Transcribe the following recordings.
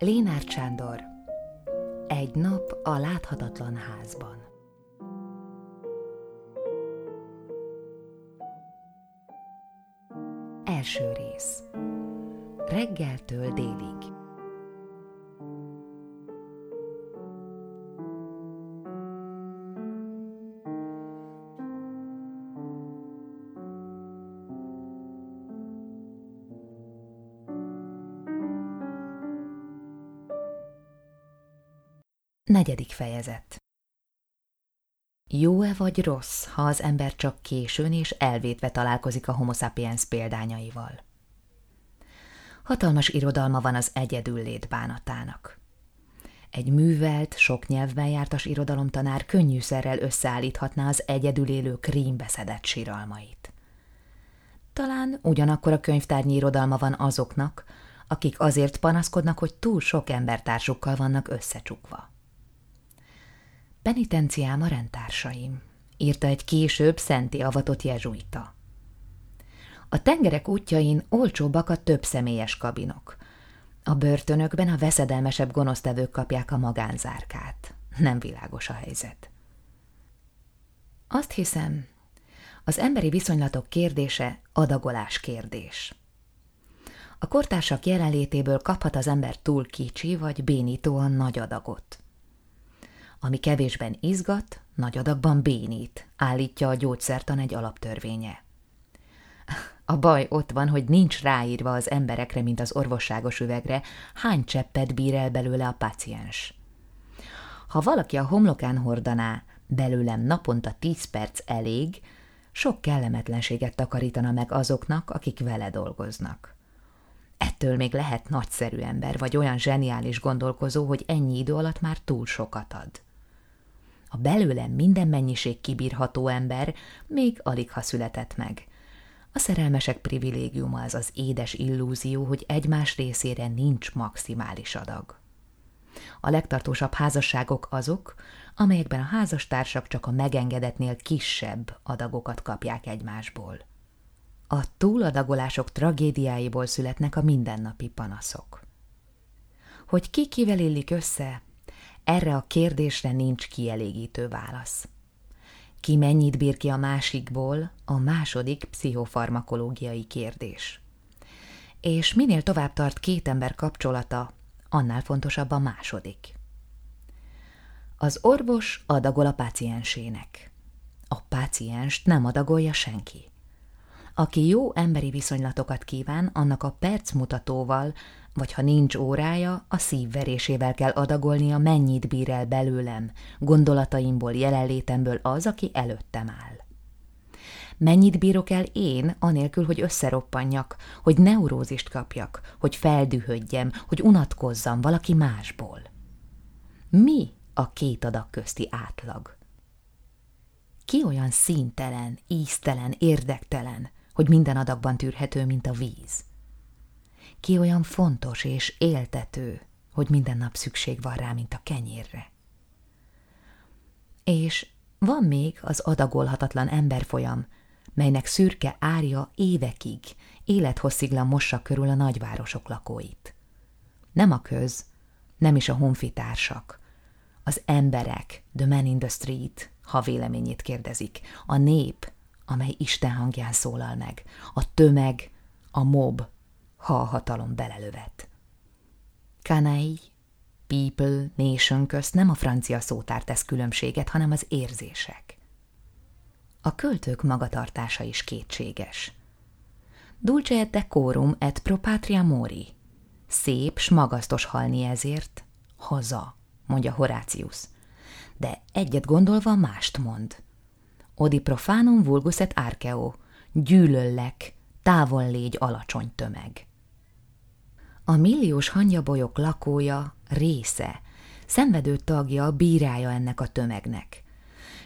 Lénárd Sándor. Egy nap a láthatatlan házban. Első rész. Reggeltől délig Negyedik fejezet Jó-e vagy rossz, ha az ember csak későn és elvétve találkozik a homo sapiens példányaival? Hatalmas irodalma van az egyedül lét bánatának. Egy művelt, sok nyelvben jártas irodalomtanár könnyűszerrel összeállíthatná az egyedül élő krímbeszedett síralmait. Talán ugyanakkor a könyvtárnyi irodalma van azoknak, akik azért panaszkodnak, hogy túl sok embertársukkal vannak összecsukva. Penitenciám a rendtársaim, írta egy később szenti avatott jezsuita. A tengerek útjain olcsóbbak a több személyes kabinok. A börtönökben a veszedelmesebb gonosztevők kapják a magánzárkát. Nem világos a helyzet. Azt hiszem, az emberi viszonylatok kérdése adagolás kérdés. A kortársak jelenlétéből kaphat az ember túl kicsi vagy bénítóan nagy adagot. Ami kevésben izgat, nagy adagban bénít, állítja a gyógyszertan egy alaptörvénye. A baj ott van, hogy nincs ráírva az emberekre, mint az orvosságos üvegre, hány cseppet bír el belőle a paciens. Ha valaki a homlokán hordaná, belőlem naponta tíz perc elég, sok kellemetlenséget takarítana meg azoknak, akik vele dolgoznak. Ettől még lehet nagyszerű ember, vagy olyan zseniális gondolkozó, hogy ennyi idő alatt már túl sokat ad. A belőlem minden mennyiség kibírható ember még alig ha született meg. A szerelmesek privilégiuma az az édes illúzió, hogy egymás részére nincs maximális adag. A legtartósabb házasságok azok, amelyekben a házastársak csak a megengedetnél kisebb adagokat kapják egymásból. A túladagolások tragédiáiból születnek a mindennapi panaszok. Hogy ki kivel illik össze, erre a kérdésre nincs kielégítő válasz. Ki mennyit bír ki a másikból, a második pszichofarmakológiai kérdés. És minél tovább tart két ember kapcsolata, annál fontosabb a második. Az orvos adagol a páciensének. A pácienst nem adagolja senki. Aki jó emberi viszonylatokat kíván, annak a percmutatóval, vagy ha nincs órája, a szívverésével kell adagolnia, mennyit bír el belőlem, gondolataimból, jelenlétemből az, aki előttem áll. Mennyit bírok el én, anélkül, hogy összeroppanjak, hogy neurózist kapjak, hogy feldühödjem, hogy unatkozzam valaki másból. Mi a két adag közti átlag? Ki olyan színtelen, íztelen, érdektelen, hogy minden adagban tűrhető, mint a víz? Ki olyan fontos és éltető, hogy minden nap szükség van rá, mint a kenyérre? És van még az adagolhatatlan emberfolyam, melynek szürke árja évekig, élethossziglan mossa körül a nagyvárosok lakóit. Nem a köz, nem is a honfitársak, az emberek, the man in the street, ha véleményét kérdezik, a nép, amely Isten hangján szólal meg, a tömeg, a mob, ha a hatalom belelövet. Kanai, people, nation közt nem a francia szótár tesz különbséget, hanem az érzések. A költők magatartása is kétséges. Dulce et decorum et pro patria mori. Szép, s magasztos halni ezért, haza, mondja Horácius. De egyet gondolva mást mond. Odi profanum vulgus et archeo, gyűlöllek, távol légy alacsony tömeg. A milliós hangyabolyok lakója, része, szenvedő tagja, bírája ennek a tömegnek,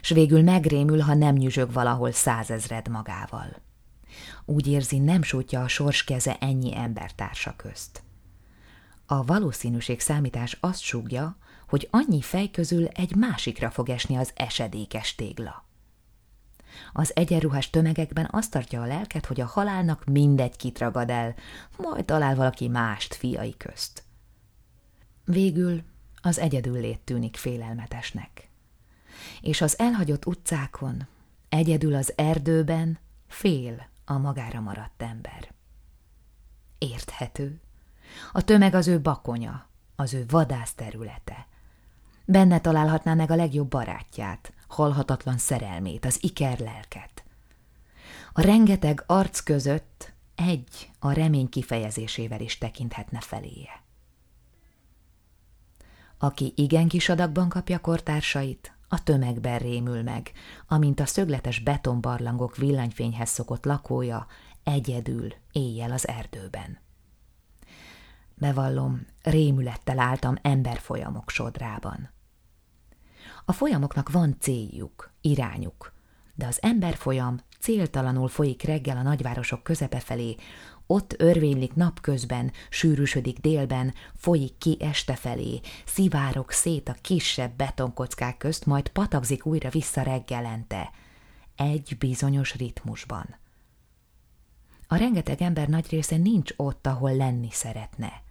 s végül megrémül, ha nem nyüzsög valahol százezred magával. Úgy érzi, nem sújtja a sors keze ennyi embertársa közt. A valószínűség számítás azt súgja, hogy annyi fej közül egy másikra fog esni az esedékes tégla. Az egyenruhás tömegekben azt tartja a lelket, hogy a halálnak mindegy kit ragad el, majd talál valaki mást fiai közt. Végül az egyedüllét tűnik félelmetesnek. És az elhagyott utcákon, egyedül az erdőben fél a magára maradt ember. Érthető. A tömeg az ő bakonya, az ő vadász területe. Benne találhatná meg a legjobb barátját, halhatatlan szerelmét, az iker lelket. A rengeteg arc között egy a remény kifejezésével is tekinthetne feléje. Aki igen kis adagban kapja kortársait, a tömegben rémül meg, amint a szögletes betonbarlangok villanyfényhez szokott lakója egyedül éjjel az erdőben. Bevallom, rémülettel álltam emberfolyamok sodrában. A folyamoknak van céljuk, irányuk, de az emberfolyam céltalanul folyik reggel a nagyvárosok közepe felé, ott örvénylik napközben, sűrűsödik délben, folyik ki este felé, szivárok szét a kisebb betonkockák közt, majd patagzik újra vissza reggelente. Egy bizonyos ritmusban. A rengeteg ember nagy része nincs ott, ahol lenni szeretne.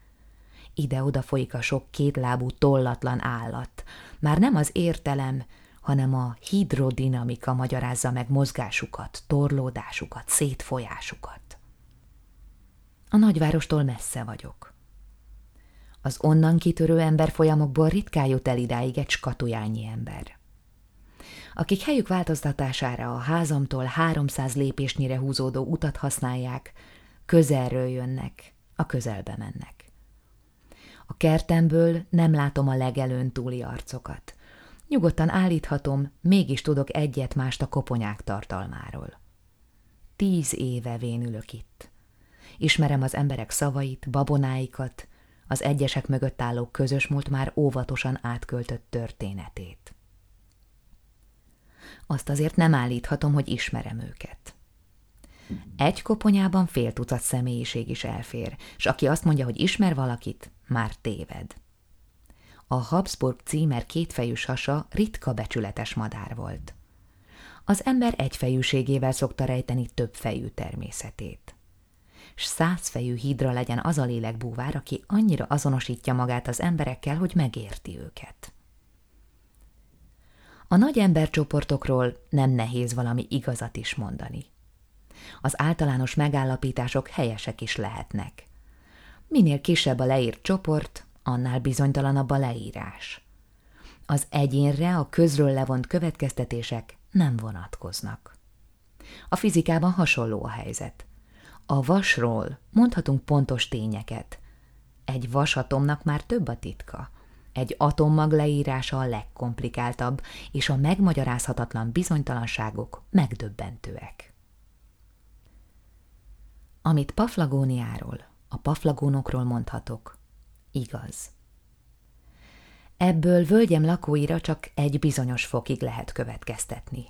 Ide-oda folyik a sok kétlábú tollatlan állat. Már nem az értelem, hanem a hidrodinamika magyarázza meg mozgásukat, torlódásukat, szétfolyásukat. A nagyvárostól messze vagyok. Az onnan kitörő emberfolyamokból ritkán jut el idáig egy skatujányi ember. Akik helyük változtatására a házamtól háromszáz lépésnyire húzódó utat használják, közelről jönnek, a közelbe mennek. A kertemből nem látom a legelőn túli arcokat. Nyugodtan állíthatom, mégis tudok egyet-mást a koponyák tartalmáról. Tíz éve vénülök itt. Ismerem az emberek szavait, babonáikat, az egyesek mögött álló közös múlt már óvatosan átköltött történetét. Azt azért nem állíthatom, hogy ismerem őket. Egy koponyában fél tucat személyiség is elfér, és aki azt mondja, hogy ismer valakit, már téved. A Habsburg címer kétfejű sasa ritka becsületes madár volt. Az ember egyfejűségével szokta rejteni többfejű természetét s százfejű hídra legyen az a lélekbúvár, aki annyira azonosítja magát az emberekkel, hogy megérti őket. A nagy embercsoportokról nem nehéz valami igazat is mondani. Az általános megállapítások helyesek is lehetnek. Minél kisebb a leírt csoport, annál bizonytalanabb a leírás. Az egyénre a közről levont következtetések nem vonatkoznak. A fizikában hasonló a helyzet. A vasról mondhatunk pontos tényeket. Egy vasatomnak már több a titka. Egy atommag leírása a legkomplikáltabb, és a megmagyarázhatatlan bizonytalanságok megdöbbentőek. Amit Paflagóniáról, a paflagónokról mondhatok, igaz. Ebből völgyem lakóira csak egy bizonyos fokig lehet következtetni.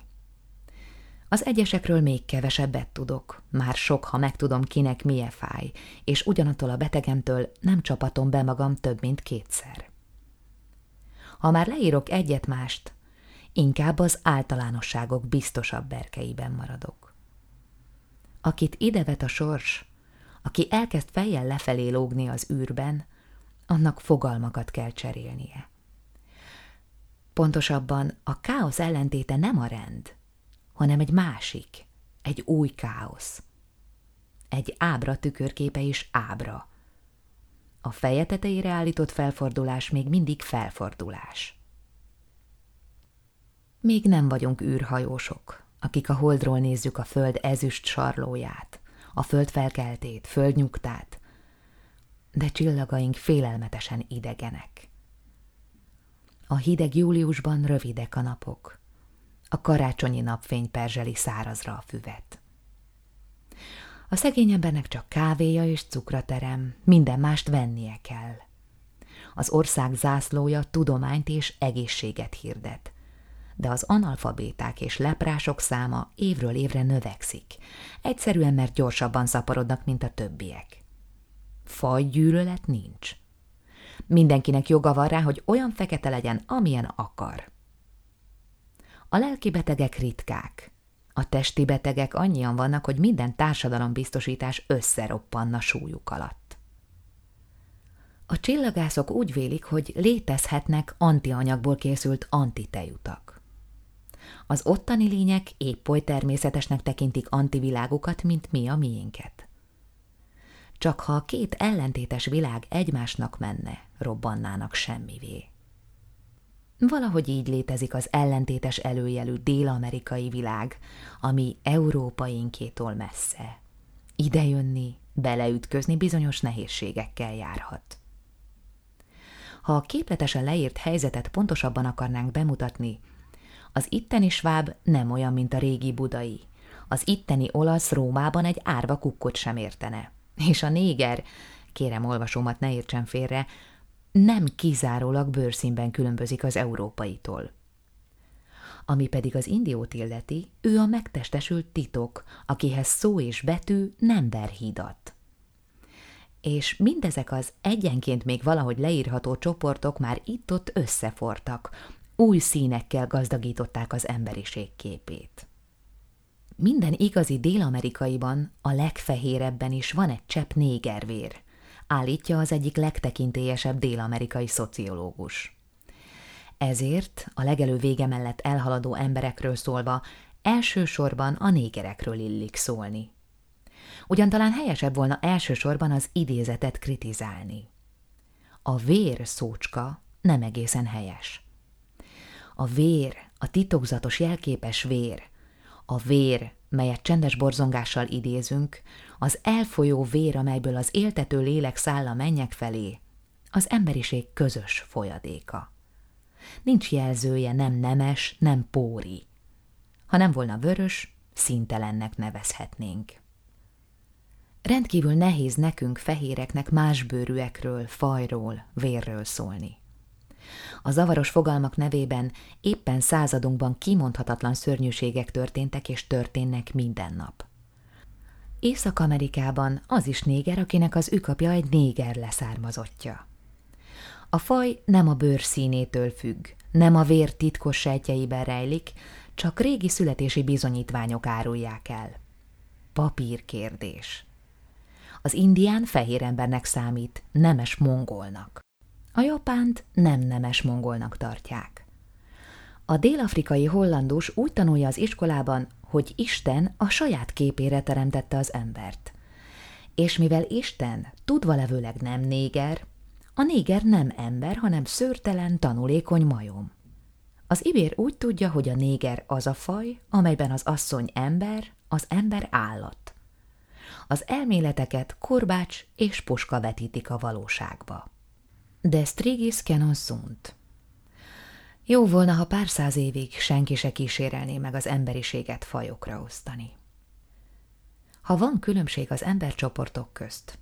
Az egyesekről még kevesebbet tudok, már sok, ha megtudom, kinek milyen fáj, és ugyanattól a betegemtől nem csapatom be magam több, mint kétszer. Ha már leírok egyet-mást, inkább az általánosságok biztosabb berkeiben maradok. Akit idevet a sors, aki elkezd fejjel lefelé lógni az űrben, annak fogalmakat kell cserélnie. Pontosabban a káosz ellentéte nem a rend, hanem egy másik, egy új káosz. Egy ábra tükörképe is ábra. A feje tetejére állított felfordulás még mindig felfordulás. Még nem vagyunk űrhajósok, akik a holdról nézzük a föld ezüst sarlóját, a föld felkeltét, földnyugtát, de csillagaink félelmetesen idegenek. A hideg júliusban rövidek a napok, a karácsonyi napfény perzseli szárazra a füvet. A szegény embernek csak kávéja és cukraterem, minden mást vennie kell. Az ország zászlója tudományt és egészséget hirdet, de az analfabéták és leprások száma évről évre növekszik, egyszerűen mert gyorsabban szaporodnak, mint a többiek. Fajgyűlölet nincs. Mindenkinek joga van rá, hogy olyan fekete legyen, amilyen akar. A lelki betegek ritkák. A testi betegek annyian vannak, hogy minden társadalombiztosítás összeroppanna súlyuk alatt. A csillagászok úgy vélik, hogy létezhetnek antianyagból készült antitejutak. Az ottani lények épp oly természetesnek tekintik antivilágukat, mint mi a miénket. Csak ha a két ellentétes világ egymásnak menne, robbannának semmivé. Valahogy így létezik az ellentétes előjelű dél-amerikai világ, ami európainkétól messze. Idejönni, beleütközni bizonyos nehézségekkel járhat. Ha a képletesen leírt helyzetet pontosabban akarnánk bemutatni, az itteni sváb nem olyan, mint a régi budai. Az itteni olasz Rómában egy árva kukkot sem értene. És a néger, kérem olvasómat ne értsen félre, nem kizárólag bőrszínben különbözik az európaitól. Ami pedig az indiót illeti, ő a megtestesült titok, akihez szó és betű nem ver hídat. És mindezek az egyenként még valahogy leírható csoportok már itt-ott összefortak, új színekkel gazdagították az emberiség képét. Minden igazi dél-amerikaiban, a legfehérebben is van egy csepp négervér, állítja az egyik legtekintélyesebb dél-amerikai szociológus. Ezért a legelő vége mellett elhaladó emberekről szólva elsősorban a négerekről illik szólni. Ugyan talán helyesebb volna elsősorban az idézetet kritizálni. A vér szócska nem egészen helyes. A vér, a titokzatos jelképes vér, a vér, melyet csendes borzongással idézünk, az elfolyó vér, amelyből az éltető lélek száll a mennyek felé, az emberiség közös folyadéka. Nincs jelzője, nem nemes, nem póri. Ha nem volna vörös, szintelennek nevezhetnénk. Rendkívül nehéz nekünk fehéreknek más bőrűekről, fajról, vérről szólni. A zavaros fogalmak nevében éppen századunkban kimondhatatlan szörnyűségek történtek és történnek minden nap. Észak-Amerikában az is néger, akinek az ükapja egy néger leszármazottja. A faj nem a bőr színétől függ, nem a vér titkos sejtjeiben rejlik, csak régi születési bizonyítványok árulják el. Papírkérdés. Az indián fehér embernek számít, nemes mongolnak. A japánt nem nemes mongolnak tartják. A délafrikai hollandus úgy tanulja az iskolában, hogy Isten a saját képére teremtette az embert. És mivel Isten tudva levőleg nem néger, a néger nem ember, hanem szőrtelen, tanulékony majom. Az ibér úgy tudja, hogy a néger az a faj, amelyben az asszony ember, az ember állat. Az elméleteket korbács és puska vetítik a valóságba. De strigis canon sunt. Jó volna, ha pár száz évig senki se kísérelné meg az emberiséget fajokra osztani. Ha van különbség az embercsoportok közt,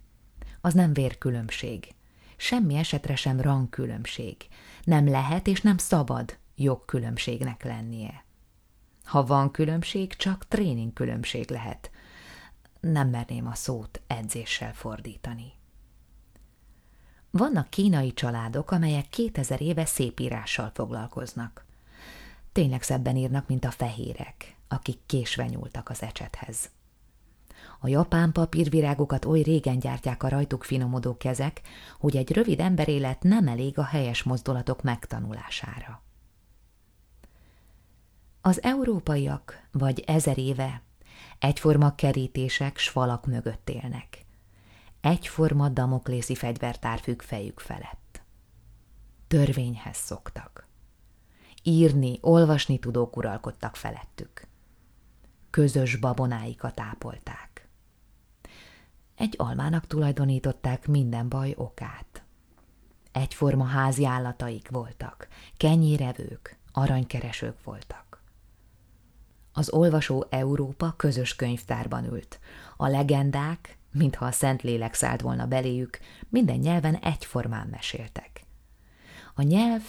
az nem vérkülönbség, semmi esetre sem rangkülönbség, nem lehet és nem szabad jogkülönbségnek lennie. Ha van különbség, csak tréningkülönbség lehet. Nem merném a szót edzéssel fordítani. Vannak kínai családok, amelyek 2000 éve szépírással foglalkoznak. Tényleg szebben írnak, mint a fehérek, akik késve nyúltak az ecsethez. A japán papírvirágokat oly régen gyártják a rajtuk finomodó kezek, hogy egy rövid emberélet nem elég a helyes mozdulatok megtanulására. Az európaiak, vagy ezer éve, egyforma kerítések, s falak mögött élnek egyforma damoklészi fegyvertár függ fejük felett. Törvényhez szoktak. Írni, olvasni tudók uralkodtak felettük. Közös babonáikat ápolták. Egy almának tulajdonították minden baj okát. Egyforma házi állataik voltak, kenyérevők, aranykeresők voltak. Az olvasó Európa közös könyvtárban ült. A legendák, mintha a Szentlélek szállt volna beléjük, minden nyelven egyformán meséltek. A nyelv,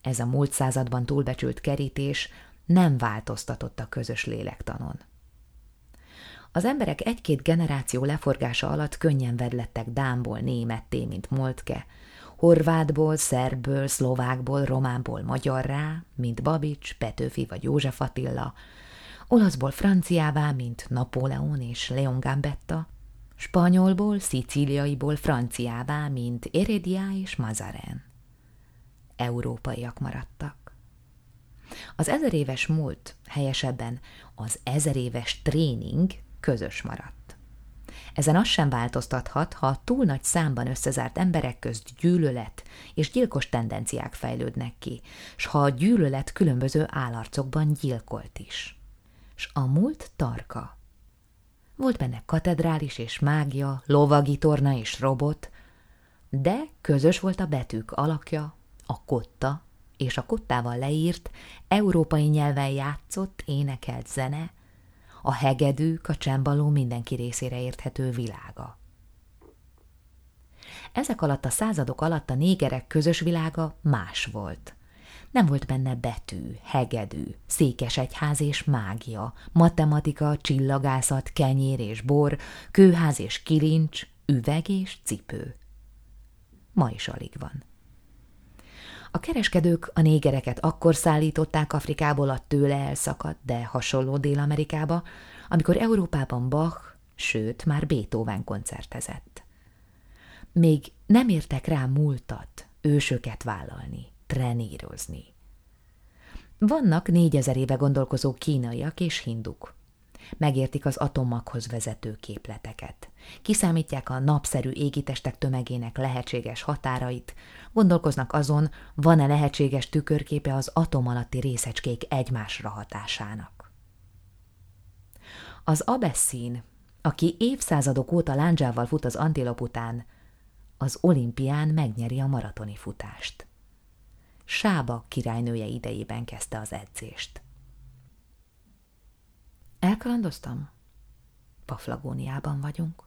ez a múlt században túlbecsült kerítés nem változtatott a közös lélektanon. Az emberek egy-két generáció leforgása alatt könnyen vedlettek Dámból németté, mint Moltke, horvátból, szerbből, szlovákból, románból magyarrá, mint Babics, Petőfi vagy József Attila, olaszból franciává, mint Napóleon és Leon Gambetta, spanyolból, szicíliaiból franciává, mint Eredia és Mazaren. Európaiak maradtak. Az ezeréves múlt, helyesebben az ezeréves tréning közös maradt. Ezen az sem változtathat, ha túl nagy számban összezárt emberek közt gyűlölet és gyilkos tendenciák fejlődnek ki, s ha a gyűlölet különböző állarcokban gyilkolt is. S a múlt tarka. Volt benne katedrális és mágia, lovagi torna és robot, de közös volt a betűk alakja, a kotta és a kottával leírt, európai nyelven játszott, énekelt zene, a hegedűk, a csembaló mindenki részére érthető világa. Ezek alatt a századok alatt a négerek közös világa más volt. Nem volt benne betű, hegedű, székesegyház és mágia, matematika, csillagászat, kenyér és bor, kőház és kilincs, üveg és cipő. Ma is alig van. A kereskedők a négereket akkor szállították Afrikából a tőle elszakadt, de hasonló Dél-Amerikába, amikor Európában Bach, sőt, már Beethoven koncertezett. Még nem értek rá múltat, ősöket vállalni, trenírozni. Vannak négyezer éve gondolkozó kínaiak és hinduk. Megértik az atommaghoz vezető képleteket. Kiszámítják a napszerű égitestek tömegének lehetséges határait, gondolkoznak azon, van-e lehetséges tükörképe az atom alatti részecskék egymásra hatásának. Az abesszín, aki évszázadok óta lándzsával fut az antilop után, az olimpián megnyeri a maratoni futást. Sába királynője idejében kezdte az edzést. Elkalandoztam? Paflagóniában vagyunk.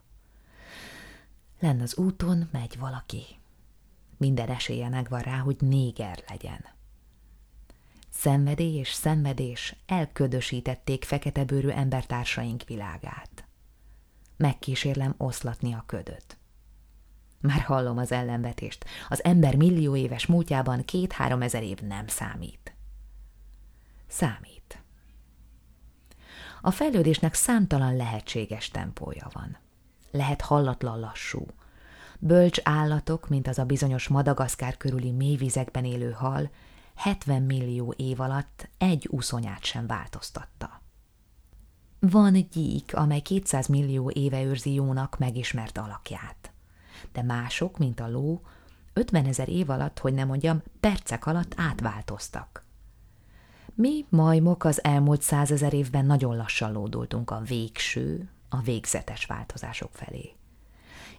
Len az úton megy valaki. Minden esélye megvan rá, hogy néger legyen. Szenvedély és szenvedés elködösítették feketebőrű embertársaink világát. Megkísérlem oszlatni a ködöt. Már hallom az ellenvetést. Az ember millió éves múltjában két-három ezer év nem számít. Számít. A fejlődésnek számtalan lehetséges tempója van. Lehet hallatlan lassú. Bölcs állatok, mint az a bizonyos Madagaszkár körüli mélyvizekben élő hal, 70 millió év alatt egy úszonyát sem változtatta. Van gyík, amely 200 millió éve őrzi jónak megismert alakját. De mások, mint a ló, 50 ezer év alatt, hogy nem mondjam, percek alatt átváltoztak. Mi, majmok, az elmúlt százezer évben nagyon lassan lódultunk a végső, a végzetes változások felé.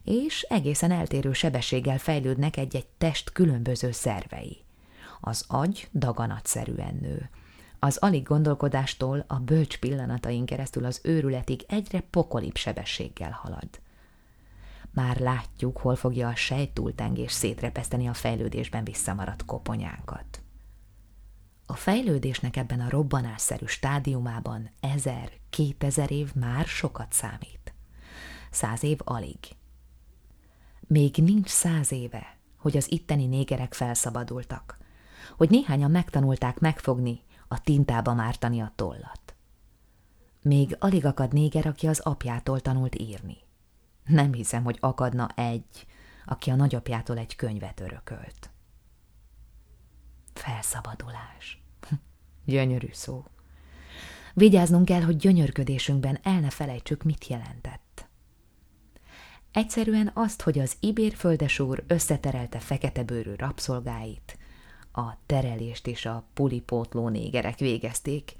És egészen eltérő sebességgel fejlődnek egy-egy test különböző szervei. Az agy daganatszerűen nő. Az alig gondolkodástól a bölcs pillanatain keresztül az őrületig egyre pokolibb sebességgel halad. Már látjuk, hol fogja a sejtúltengés szétrepeszteni a fejlődésben visszamaradt koponyánkat. A fejlődésnek ebben a robbanásszerű stádiumában ezer, kétezer év már sokat számít. Száz év alig. Még nincs száz éve, hogy az itteni négerek felszabadultak, hogy néhányan megtanulták megfogni, a tintába mártani a tollat. Még alig akad néger, aki az apjától tanult írni. Nem hiszem, hogy akadna egy, aki a nagyapjától egy könyvet örökölt. Felszabadulás. Gyönyörű szó. Vigyáznunk kell, hogy gyönyörködésünkben el ne felejtsük, mit jelentett. Egyszerűen azt, hogy az ibér földesúr összeterelte fekete bőrű rabszolgáit, a terelést és a pulipótló négerek végezték,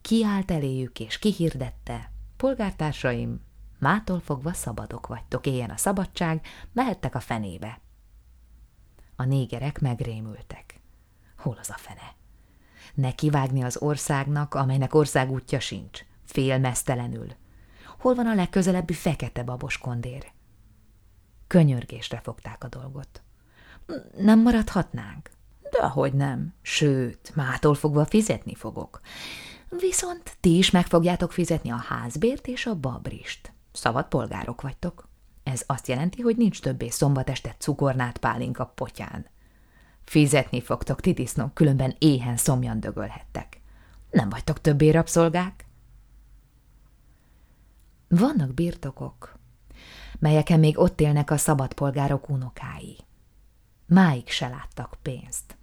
kiállt eléjük és kihirdette, polgártársaim, mától fogva szabadok vagytok, éljen a szabadság, mehettek a fenébe. A négerek megrémültek. Hol az a fene? Ne kivágni az országnak, amelynek országútja sincs, félmeztelenül. Hol van a legközelebbi fekete babos kondér? Könyörgésre fogták a dolgot. Nem maradhatnánk? De hogy nem, sőt, mától fogva fizetni fogok. Viszont ti is meg fogjátok fizetni a házbért és a babrist. Szabad polgárok vagytok. Ez azt jelenti, hogy nincs többé szombat este cukornát pálinka potyán. Fizetni fogtok, ti különben éhen szomjan dögölhettek. Nem vagytok többé rabszolgák? Vannak birtokok, melyeken még ott élnek a szabadpolgárok unokái. Máig se láttak pénzt.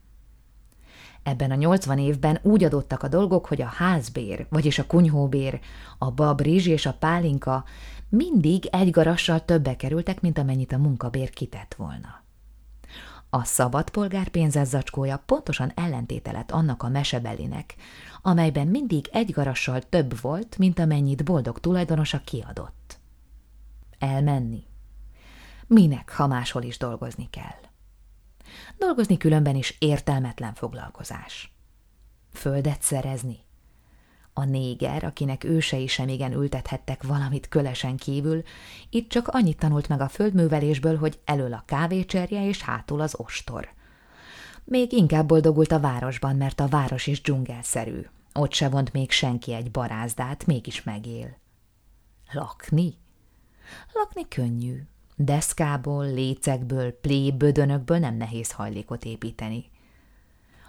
Ebben a nyolcvan évben úgy adottak a dolgok, hogy a házbér, vagyis a kunyhóbér, a babrizs és a pálinka mindig egy garassal többe kerültek, mint amennyit a munkabér kitett volna. A szabad polgár pénzezzacskója pontosan ellentéte lett annak a mesebelinek, amelyben mindig egy garassal több volt, mint amennyit boldog tulajdonosa kiadott. Elmenni? Minek, ha máshol is dolgozni kell? Dolgozni különben is értelmetlen foglalkozás. Földet szerezni? A néger, akinek ősei sem igen ültethettek valamit kölesen kívül, itt csak annyit tanult meg a földművelésből, hogy elől a kávécserje és hátul az ostor. Még inkább boldogult a városban, mert a város is dzsungelszerű. Ott se vont még senki egy barázdát, mégis megél. Lakni? Lakni könnyű. Deszkából, lécekből, plébödönökből nem nehéz hajlékot építeni.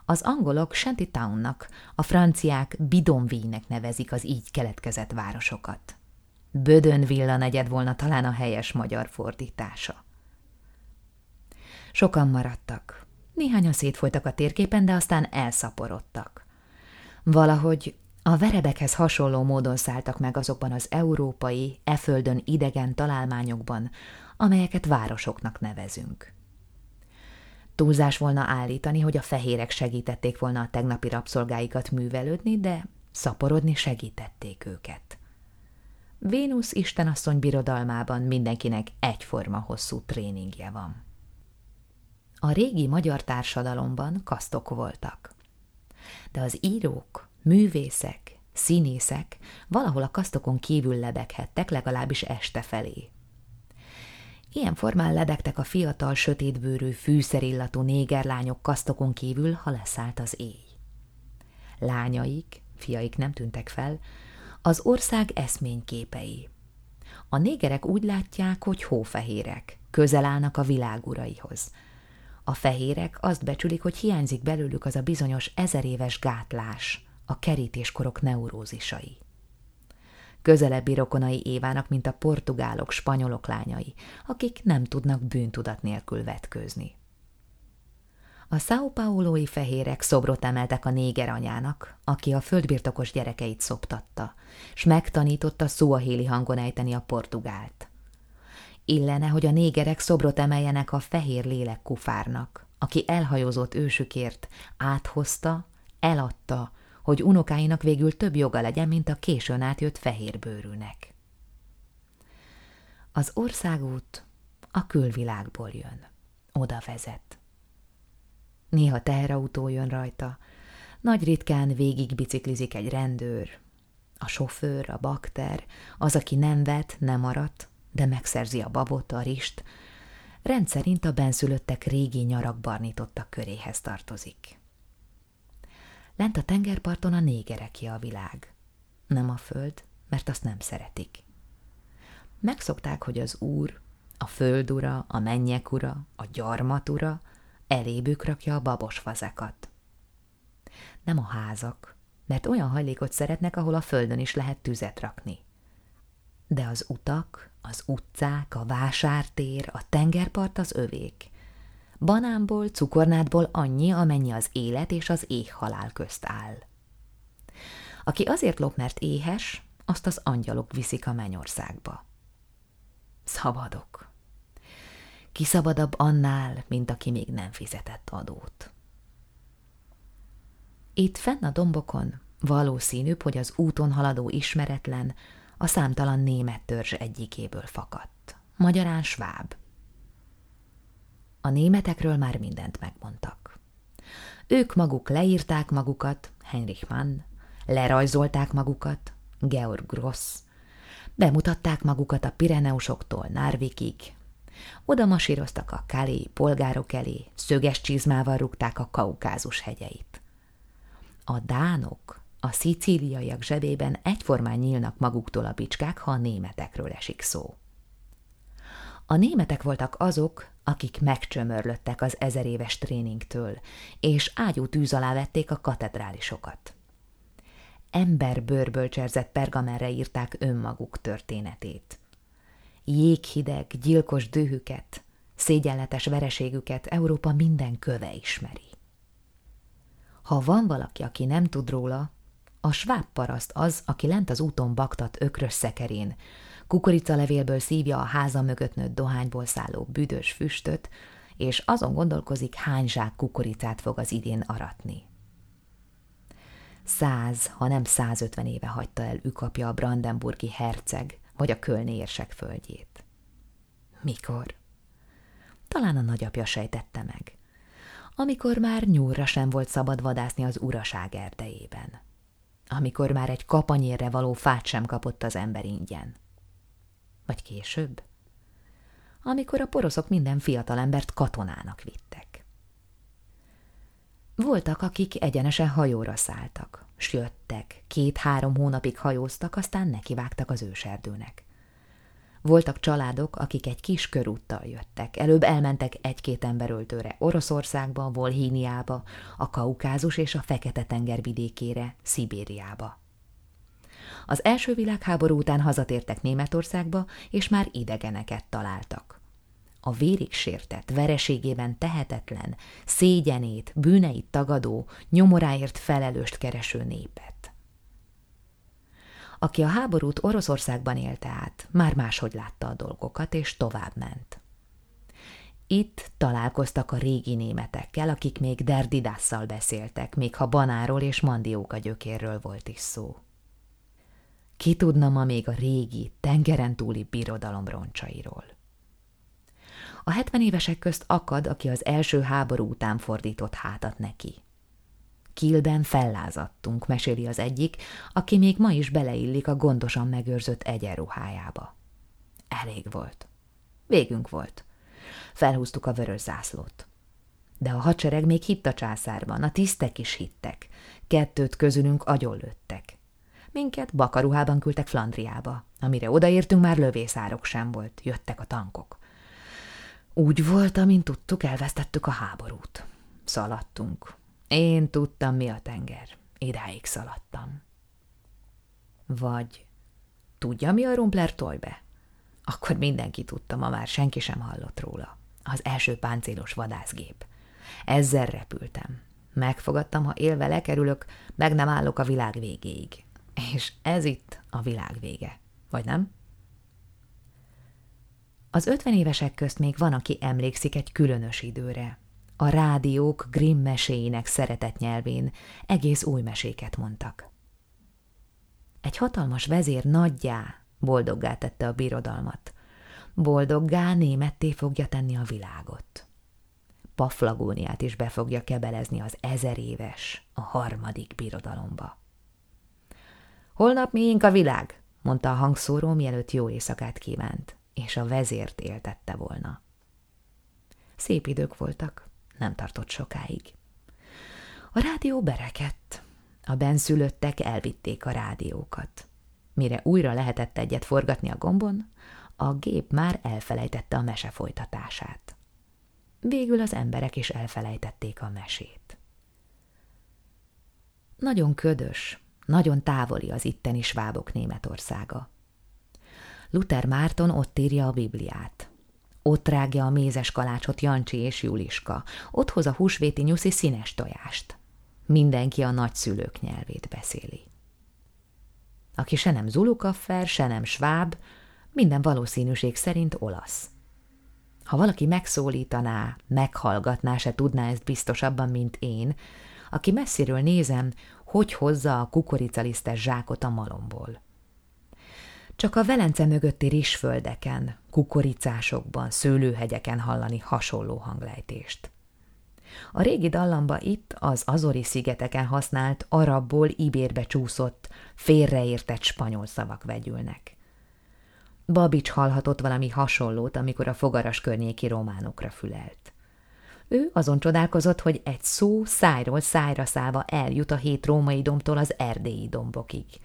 Az angolok Shantytownnak, a franciák Bidonville-nek nevezik az így keletkezett városokat. Bödönvilla negyed volna talán a helyes magyar fordítása. Sokan maradtak. Néhányan szétfolytak a térképen, de aztán elszaporodtak. Valahogy a verebekhez hasonló módon szálltak meg azokban az európai, e földön idegen találmányokban, amelyeket városoknak nevezünk. Túlzás volna állítani, hogy a fehérek segítették volna a tegnapi rabszolgáikat művelődni, de szaporodni segítették őket. Vénusz istenasszony birodalmában mindenkinek egyforma hosszú tréningje van. A régi magyar társadalomban kasztok voltak. De az írók, művészek, színészek valahol a kasztokon kívül lebeghettek, legalábbis este felé. Ilyen formán lebegtek a fiatal, sötétbőrű, fűszerillatú négerlányok kasztokon kívül, ha leszállt az éj. Lányaik, fiaik nem tűntek fel, az ország eszményképei. A négerek úgy látják, hogy hófehérek, közel állnak a világuraihoz. A fehérek azt becsülik, hogy hiányzik belőlük az a bizonyos ezeréves gátlás, a kerítéskorok neurózisai közelebbi rokonai Évának, mint a portugálok, spanyolok lányai, akik nem tudnak bűntudat nélkül vetkőzni. A São Paulói fehérek szobrot emeltek a néger anyának, aki a földbirtokos gyerekeit szoptatta, s megtanította szóahéli hangon ejteni a portugált. Illene, hogy a négerek szobrot emeljenek a fehér lélek kufárnak, aki elhajózott ősükért, áthozta, eladta, hogy unokáinak végül több joga legyen, mint a későn átjött fehérbőrűnek. Az országút a külvilágból jön. Oda vezet. Néha teherautó jön rajta, nagy ritkán végig biciklizik egy rendőr, a sofőr, a bakter, az, aki nem vet, nem maradt, de megszerzi a babot, a rist, rendszerint a benszülöttek régi nyarak barnítottak köréhez tartozik. Lent a tengerparton a négereké a világ. Nem a föld, mert azt nem szeretik. Megszokták, hogy az úr, a földura, a mennyek ura, a gyarmatura elébük rakja a babos fazekat. Nem a házak, mert olyan hajlékot szeretnek, ahol a földön is lehet tüzet rakni. De az utak, az utcák, a vásártér, a tengerpart az övék, Banánból, cukornádból annyi, amennyi az élet és az éhhalál közt áll. Aki azért lop, mert éhes, azt az angyalok viszik a mennyországba. Szabadok. Ki szabadabb annál, mint aki még nem fizetett adót. Itt fenn a dombokon valószínűbb, hogy az úton haladó ismeretlen a számtalan német törzs egyikéből fakadt. Magyarán sváb. A németekről már mindent megmondtak. Ők maguk leírták magukat, Heinrich Mann, lerajzolták magukat, Georg Gross, bemutatták magukat a Pireneusoktól Nárvikig, oda masíroztak a Kalé polgárok elé, szöges csizmával rúgták a kaukázus hegyeit. A dánok, a szicíliaiak zsebében egyformán nyílnak maguktól a bicskák, ha a németekről esik szó. A németek voltak azok, akik megcsömörlöttek az ezeréves tréningtől, és ágyú tűz alá vették a katedrálisokat. Ember bőrből cserzett pergamenre írták önmaguk történetét. Jéghideg, gyilkos dühüket, szégyenletes vereségüket Európa minden köve ismeri. Ha van valaki, aki nem tud róla, a sváb paraszt az, aki lent az úton baktat ökrös szekerén, kukoricalevélből szívja a háza mögött nőtt dohányból szálló büdös füstöt, és azon gondolkozik, hány zsák kukoricát fog az idén aratni. Száz, ha nem százötven éve hagyta el ükapja a brandenburgi herceg vagy a kölni érsek földjét. Mikor? Talán a nagyapja sejtette meg. Amikor már nyúlra sem volt szabad vadászni az uraság erdejében. Amikor már egy kapanyérre való fát sem kapott az ember ingyen. Vagy később? Amikor a poroszok minden fiatalembert katonának vittek. Voltak, akik egyenesen hajóra szálltak, s jöttek, két-három hónapig hajóztak, aztán nekivágtak az őserdőnek. Voltak családok, akik egy kis körúttal jöttek. Előbb elmentek egy-két emberöltőre Oroszországba, Volhíniába, a Kaukázus és a Fekete-tenger vidékére, Szibériába. Az első világháború után hazatértek Németországba, és már idegeneket találtak. A vérig sértett, vereségében tehetetlen, szégyenét, bűneit tagadó, nyomoráért felelőst kereső népet. Aki a háborút Oroszországban élte át, már máshogy látta a dolgokat, és tovább ment. Itt találkoztak a régi németekkel, akik még derdidásszal beszéltek, még ha banáról és mandióka gyökérről volt is szó. Ki tudna ma még a régi, tengeren túli birodalom roncsairól? A hetven évesek közt akad, aki az első háború után fordított hátat neki. Kilben fellázadtunk, meséli az egyik, aki még ma is beleillik a gondosan megőrzött egyenruhájába. Elég volt. Végünk volt. Felhúztuk a vörös zászlót. De a hadsereg még hitt a császárban, a tisztek is hittek. Kettőt közülünk agyonlőttek. Minket bakaruhában küldtek Flandriába. Amire odaértünk, már lövészárok sem volt, jöttek a tankok. Úgy volt, amint tudtuk, elvesztettük a háborút. Szaladtunk. Én tudtam, mi a tenger. Idáig szaladtam. Vagy tudja, mi a Rumpler tojbe? Akkor mindenki tudta, ma már senki sem hallott róla. Az első páncélos vadászgép. Ezzel repültem. Megfogadtam, ha élve lekerülök, meg nem állok a világ végéig. És ez itt a világ vége. Vagy nem? Az ötven évesek közt még van, aki emlékszik egy különös időre. A rádiók Grimm meséinek szeretett nyelvén egész új meséket mondtak. Egy hatalmas vezér nagyjá, boldoggá tette a birodalmat. Boldoggá németté fogja tenni a világot. Paflagóniát is be fogja kebelezni az ezer éves, a harmadik birodalomba. Holnap miénk a világ, mondta a hangszóró, mielőtt jó éjszakát kívánt és a vezért éltette volna. Szép idők voltak, nem tartott sokáig. A rádió berekedt. A benszülöttek elvitték a rádiókat. Mire újra lehetett egyet forgatni a gombon, a gép már elfelejtette a mese folytatását. Végül az emberek is elfelejtették a mesét. Nagyon ködös, nagyon távoli az itteni svábok Németországa. Luther Márton ott írja a Bibliát. Ott rágja a mézes kalácsot Jancsi és Juliska, ott hoz a húsvéti nyuszi színes tojást. Mindenki a nagyszülők nyelvét beszéli. Aki se nem zulukaffer, se nem sváb, minden valószínűség szerint olasz. Ha valaki megszólítaná, meghallgatná, se tudná ezt biztosabban, mint én, aki messziről nézem, hogy hozza a kukoricalisztes zsákot a malomból. Csak a Velence mögötti rizsföldeken, kukoricásokban, szőlőhegyeken hallani hasonló hanglejtést. A régi dallamba itt az Azori szigeteken használt arabból ibérbe csúszott, félreértett spanyol szavak vegyülnek. Babics hallhatott valami hasonlót, amikor a fogaras környéki románokra fülelt. Ő azon csodálkozott, hogy egy szó szájról szájra szállva eljut a hét római domtól az erdélyi dombokig –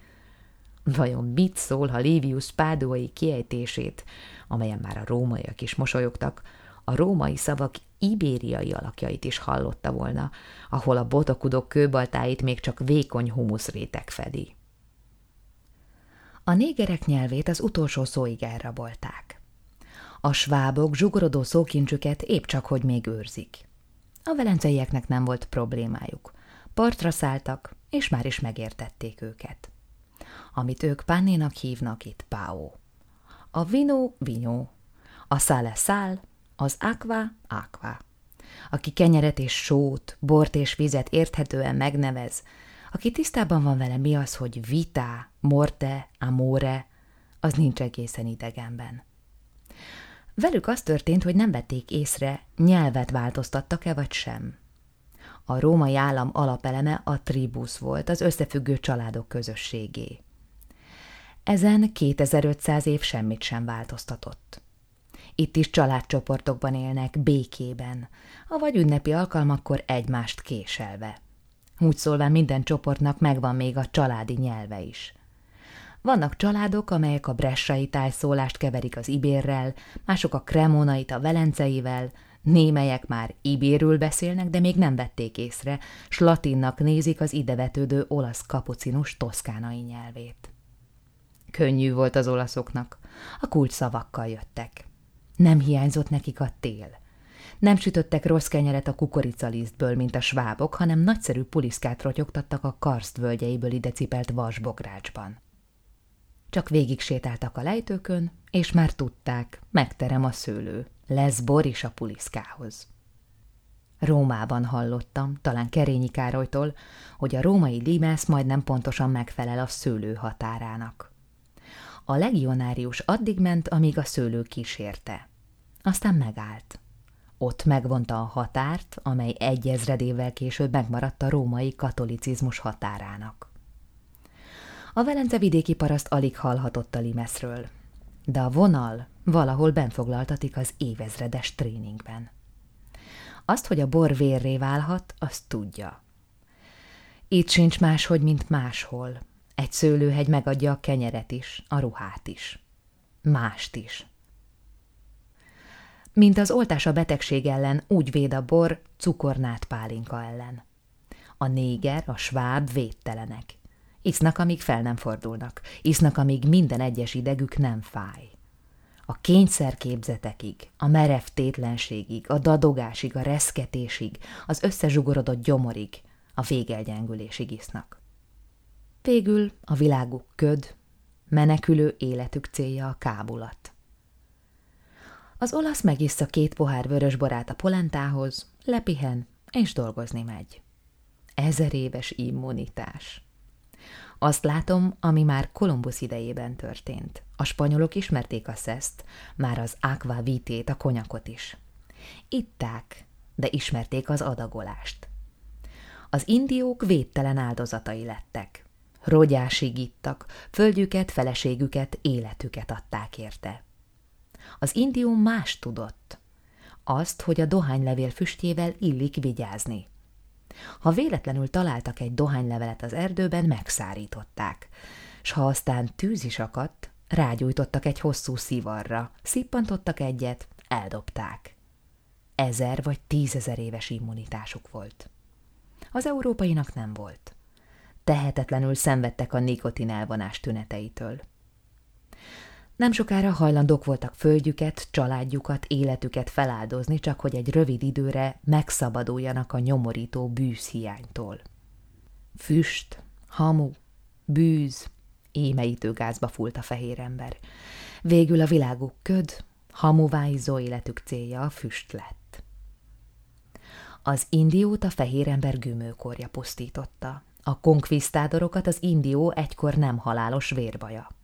Vajon mit szól, ha Livius pádóai kiejtését, amelyen már a rómaiak is mosolyogtak, a római szavak ibériai alakjait is hallotta volna, ahol a botakudok kőbaltáit még csak vékony humuszrétek fedi. A négerek nyelvét az utolsó szóig elrabolták. A svábok zsugorodó szókincsüket épp csak hogy még őrzik. A velenceieknek nem volt problémájuk. Partra szálltak, és már is megértették őket. Amit ők pánnénak hívnak itt páó. A vino vinyó, a szále szál, az aqua aqua. Aki kenyeret és sót, bort és vizet érthetően megnevez, aki tisztában van vele mi az, hogy vita, morte, amore, az nincs egészen idegenben. Velük az történt, hogy nem vették észre, nyelvet változtattak-e vagy sem. A római állam alapeleme a tribusz volt, az összefüggő családok közösségé. Ezen 2500 év semmit sem változtatott. Itt is családcsoportokban élnek, békében, vagy ünnepi alkalmakkor egymást késelve. Úgy szólván minden csoportnak megvan még a családi nyelve is. Vannak családok, amelyek a bressai tájszólást keverik az ibérrel, mások a kremonait a velenceivel, némelyek már ibérül beszélnek, de még nem vették észre, s latinnak nézik az idevetődő olasz kapucinus toszkánai nyelvét. Könnyű volt az olaszoknak, a kult szavakkal jöttek. Nem hiányzott nekik a tél. Nem sütöttek rossz kenyeret a kukoricalisztből, mint a svábok, hanem nagyszerű puliszkát rotyogtattak a karszt völgyeiből ide cipelt vasbográcsban. Csak végig sétáltak a lejtőkön, és már tudták, megterem a szőlő, lesz bor is a puliszkához. Rómában hallottam, talán Kerényi Károlytól, hogy a római limász majdnem pontosan megfelel a szőlő határának. A legionárius addig ment, amíg a szőlő kísérte. Aztán megállt. Ott megvonta a határt, amely egy ezredével később megmaradt a római katolicizmus határának. A Velence vidéki paraszt alig hallhatott a limeszről, de a vonal valahol benfoglaltatik az évezredes tréningben. Azt, hogy a bor vérré válhat, azt tudja. Itt sincs máshogy, mint máshol. Egy szőlőhegy megadja a kenyeret is, a ruhát is. Mást is. Mint az oltás a betegség ellen, úgy véd a bor cukornát pálinka ellen. A néger, a sváb védtelenek. Isznak, amíg fel nem fordulnak. Isznak, amíg minden egyes idegük nem fáj. A kényszerképzetekig, a merev tétlenségig, a dadogásig, a reszketésig, az összezsugorodott gyomorig, a végelgyengülésig isznak. Végül a világuk köd, menekülő életük célja a kábulat. Az olasz megissza két pohár vörösborát a polentához, lepihen és dolgozni megy. Ezer éves immunitás. Azt látom, ami már Kolumbusz idejében történt. A spanyolok ismerték a szeszt, már az aqua vitét, a konyakot is. Itták, de ismerték az adagolást. Az indiók védtelen áldozatai lettek. Rogyásig ittak, földjüket, feleségüket, életüket adták érte. Az indió más tudott. Azt, hogy a dohánylevél füstjével illik vigyázni. Ha véletlenül találtak egy dohánylevelet az erdőben, megszárították, s ha aztán tűz is akadt, rágyújtottak egy hosszú szivarra, szippantottak egyet, eldobták. Ezer vagy tízezer éves immunitásuk volt. Az európainak nem volt. Tehetetlenül szenvedtek a nikotin elvonás tüneteitől. Nem sokára hajlandók voltak földjüket, családjukat, életüket feláldozni, csak hogy egy rövid időre megszabaduljanak a nyomorító bűzhiánytól. Füst, hamu, bűz, émeítő gázba fúlt a fehér ember. Végül a világuk köd, hamuváizó életük célja a füst lett. Az indiót a fehér ember gümőkorja pusztította, a konkvisztádorokat az indió egykor nem halálos vérbaja.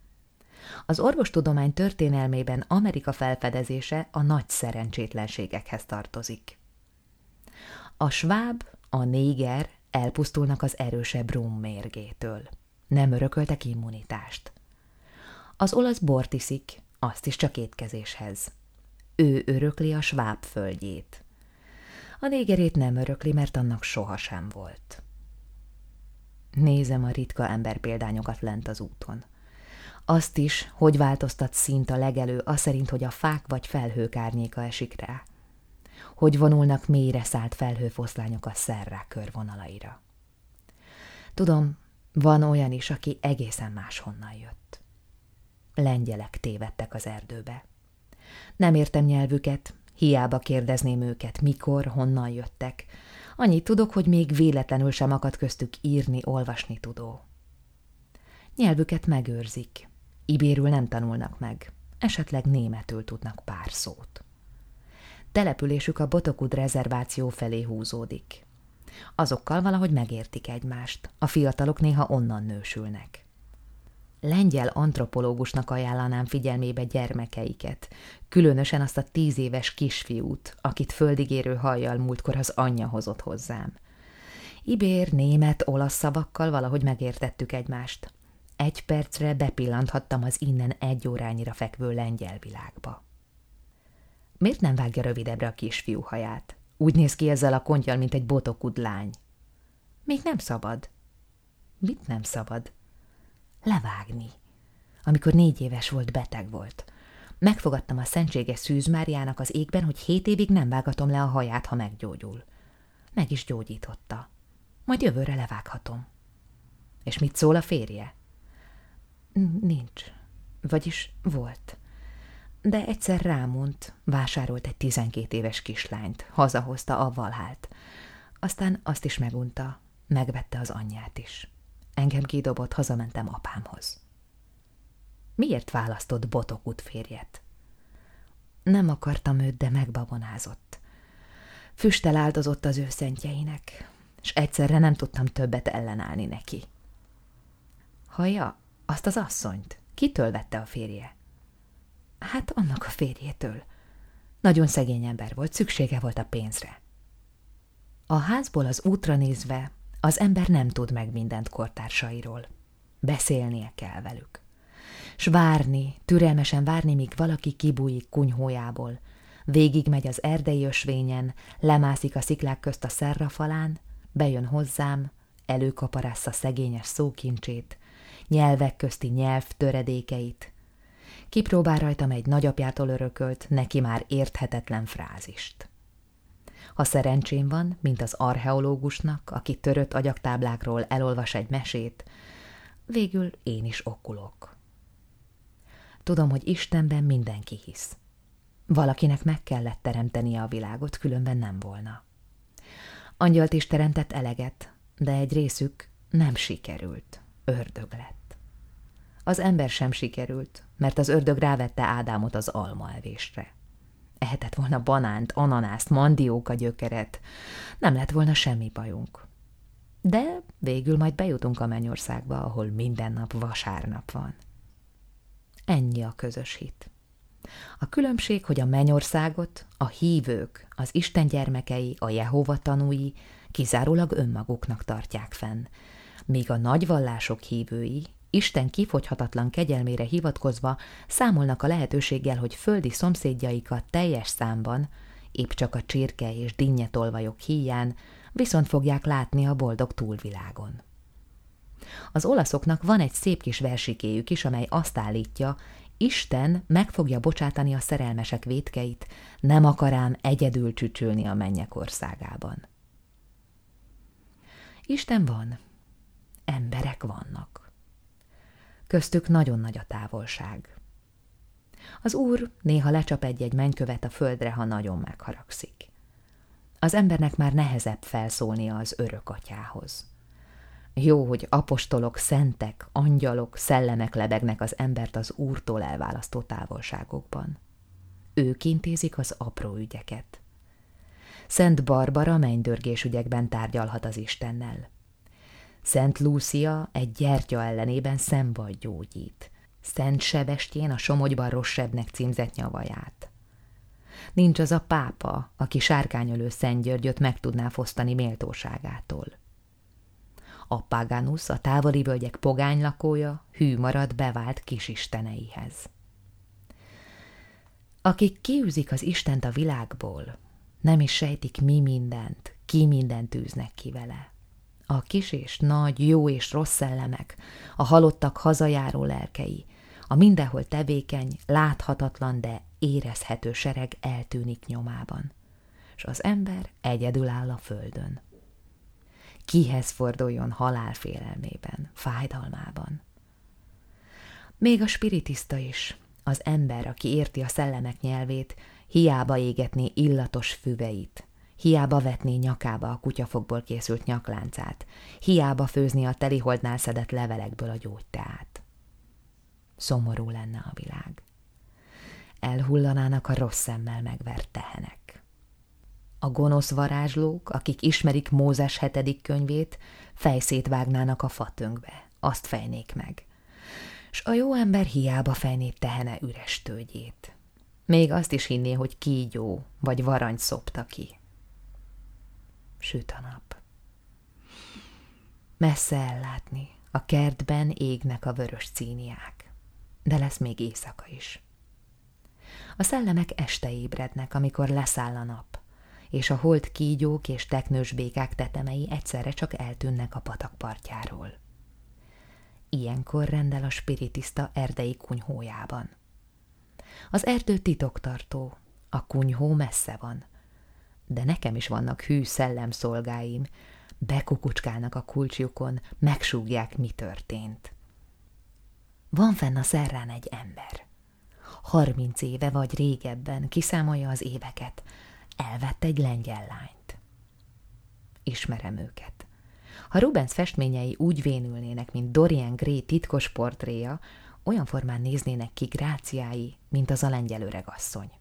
Az orvostudomány történelmében Amerika felfedezése a nagy szerencsétlenségekhez tartozik. A sváb, a néger elpusztulnak az erősebb rum mérgétől. Nem örököltek immunitást. Az olasz bort iszik, azt is csak étkezéshez. Ő örökli a sváb földjét. A négerét nem örökli, mert annak sohasem volt. Nézem a ritka emberpéldányokat lent az úton. Azt is, hogy változtat szint a legelő, az szerint, hogy a fák vagy felhők árnyéka esik rá. Hogy vonulnak mélyre szállt felhőfoszlányok a szerrák körvonalaira. Tudom, van olyan is, aki egészen máshonnan jött. Lengyelek tévedtek az erdőbe. Nem értem nyelvüket, hiába kérdezném őket, mikor, honnan jöttek. Annyit tudok, hogy még véletlenül sem akadt köztük írni, olvasni tudó. Nyelvüket megőrzik. Ibérül nem tanulnak meg. Esetleg németül tudnak pár szót. Településük a Botokud rezerváció felé húzódik. Azokkal valahogy megértik egymást. A fiatalok néha onnan nősülnek. Lengyel antropológusnak ajánlanám figyelmébe gyermekeiket, különösen azt a tíz éves kisfiút, akit földigérő hajjal múltkor az anyja hozott hozzám. Ibér, német, olasz szavakkal valahogy megértettük egymást. Egy percre bepillanthattam az innen egy órányira fekvő lengyel világba. Miért nem vágja rövidebbre a kisfiú haját? Úgy néz ki ezzel a kontyal, mint egy botokud lány. Még nem szabad. Mit nem szabad? Levágni. Amikor négy éves volt, beteg volt. Megfogadtam a szentséges Szűz Máriának az égben, hogy hét évig nem vágatom le a haját, ha meggyógyul. Meg is gyógyította. Majd jövőre levághatom. És mit szól a férje? Nincs. Vagyis volt de egyszer rámont, vásárolt egy tizenkét éves kislányt, hazahozta a valhált. Aztán azt is megunta, megvette az anyját is. Engem kidobott, hazamentem apámhoz. Miért választott botok férjet? Nem akartam őt, de megbabonázott. Füstel áldozott az ő szentjeinek, és egyszerre nem tudtam többet ellenállni neki. Haja, azt az asszonyt, kitől vette a férje? Hát annak a férjétől. Nagyon szegény ember volt, szüksége volt a pénzre. A házból az útra nézve az ember nem tud meg mindent kortársairól. Beszélnie kell velük. S várni, türelmesen várni, míg valaki kibújik kunyhójából, végig megy az erdei ösvényen, lemászik a sziklák közt a szerrafalán, bejön hozzám, előkaparásza szegényes szókincsét, nyelvek közti nyelv töredékeit, kipróbál rajtam egy nagyapjától örökölt, neki már érthetetlen frázist. Ha szerencsém van, mint az archeológusnak, aki törött agyaktáblákról elolvas egy mesét, végül én is okulok. Tudom, hogy Istenben mindenki hisz. Valakinek meg kellett teremtenie a világot, különben nem volna. Angyalt is teremtett eleget, de egy részük nem sikerült, ördög lett. Az ember sem sikerült, mert az ördög rávette Ádámot az almaevésre. Ehetett volna banánt, ananászt, mandióka gyökeret. Nem lett volna semmi bajunk. De végül majd bejutunk a mennyországba, ahol minden nap vasárnap van. Ennyi a közös hit. A különbség, hogy a mennyországot a hívők, az Isten gyermekei, a Jehova tanúi kizárólag önmaguknak tartják fenn, míg a nagyvallások hívői Isten kifogyhatatlan kegyelmére hivatkozva számolnak a lehetőséggel, hogy földi szomszédjaikat teljes számban, épp csak a csirke és dinnyetolvajok híján, viszont fogják látni a boldog túlvilágon. Az olaszoknak van egy szép kis versikéjük is, amely azt állítja, Isten meg fogja bocsátani a szerelmesek vétkeit, nem akarám egyedül csücsülni a mennyek országában. Isten van, emberek vannak köztük nagyon nagy a távolság. Az úr néha lecsap egy-egy mennykövet a földre, ha nagyon megharagszik. Az embernek már nehezebb felszólnia az örök atyához. Jó, hogy apostolok, szentek, angyalok, szellemek lebegnek az embert az úrtól elválasztó távolságokban. Ők intézik az apró ügyeket. Szent Barbara mennydörgés ügyekben tárgyalhat az Istennel. Szent Lúcia egy gyertya ellenében szembaj gyógyít. Szent Sebestyén a Somogyban Rossebnek címzett nyavaját. Nincs az a pápa, aki sárkányölő Szent Györgyöt meg tudná fosztani méltóságától. A Paganus, a távoli völgyek pogány lakója, hű marad bevált kisisteneihez. Akik kiűzik az Istent a világból, nem is sejtik mi mindent, ki mindent űznek ki vele. A kis és nagy, jó és rossz szellemek, a halottak hazajáró lelkei, a mindenhol tevékeny, láthatatlan, de érezhető sereg eltűnik nyomában, és az ember egyedül áll a földön. Kihez forduljon halál félelmében, fájdalmában? Még a spiritista is, Az ember, aki érti a szellemek nyelvét, hiába égetné illatos füveit, hiába vetné nyakába a kutyafogból készült nyakláncát, hiába főzni a teliholdnál szedett levelekből a gyógyteát. Szomorú lenne a világ. Elhullanának a rossz szemmel megvert tehenek. A gonosz varázslók, akik ismerik Mózes hetedik könyvét, fejszét vágnának a fatönkbe, azt fejnék meg. S a jó ember hiába fejné tehene üres tőgyét. Még azt is hinné, hogy kígyó vagy varangy szopta ki. Süt a nap. Messze ellátni, a kertben égnek a vörös cíniák, de lesz még éjszaka is. A szellemek este ébrednek, amikor leszáll a nap, és a holt kígyók és teknős békák tetemei egyszerre csak eltűnnek a patak partjáról. Ilyenkor rendel a spiritista erdei kunyhójában. Az erdő titoktartó, a kunyhó messze van, de nekem is vannak hű szellemszolgáim, bekukucskálnak a kulcsjukon, megsúgják, mi történt. Van fenn a szerrán egy ember. Harminc éve vagy régebben kiszámolja az éveket, elvett egy lengyel lányt. Ismerem őket. Ha Rubens festményei úgy vénülnének, mint Dorian Gray titkos portréja, olyan formán néznének ki gráciái, mint az a lengyel öregasszony.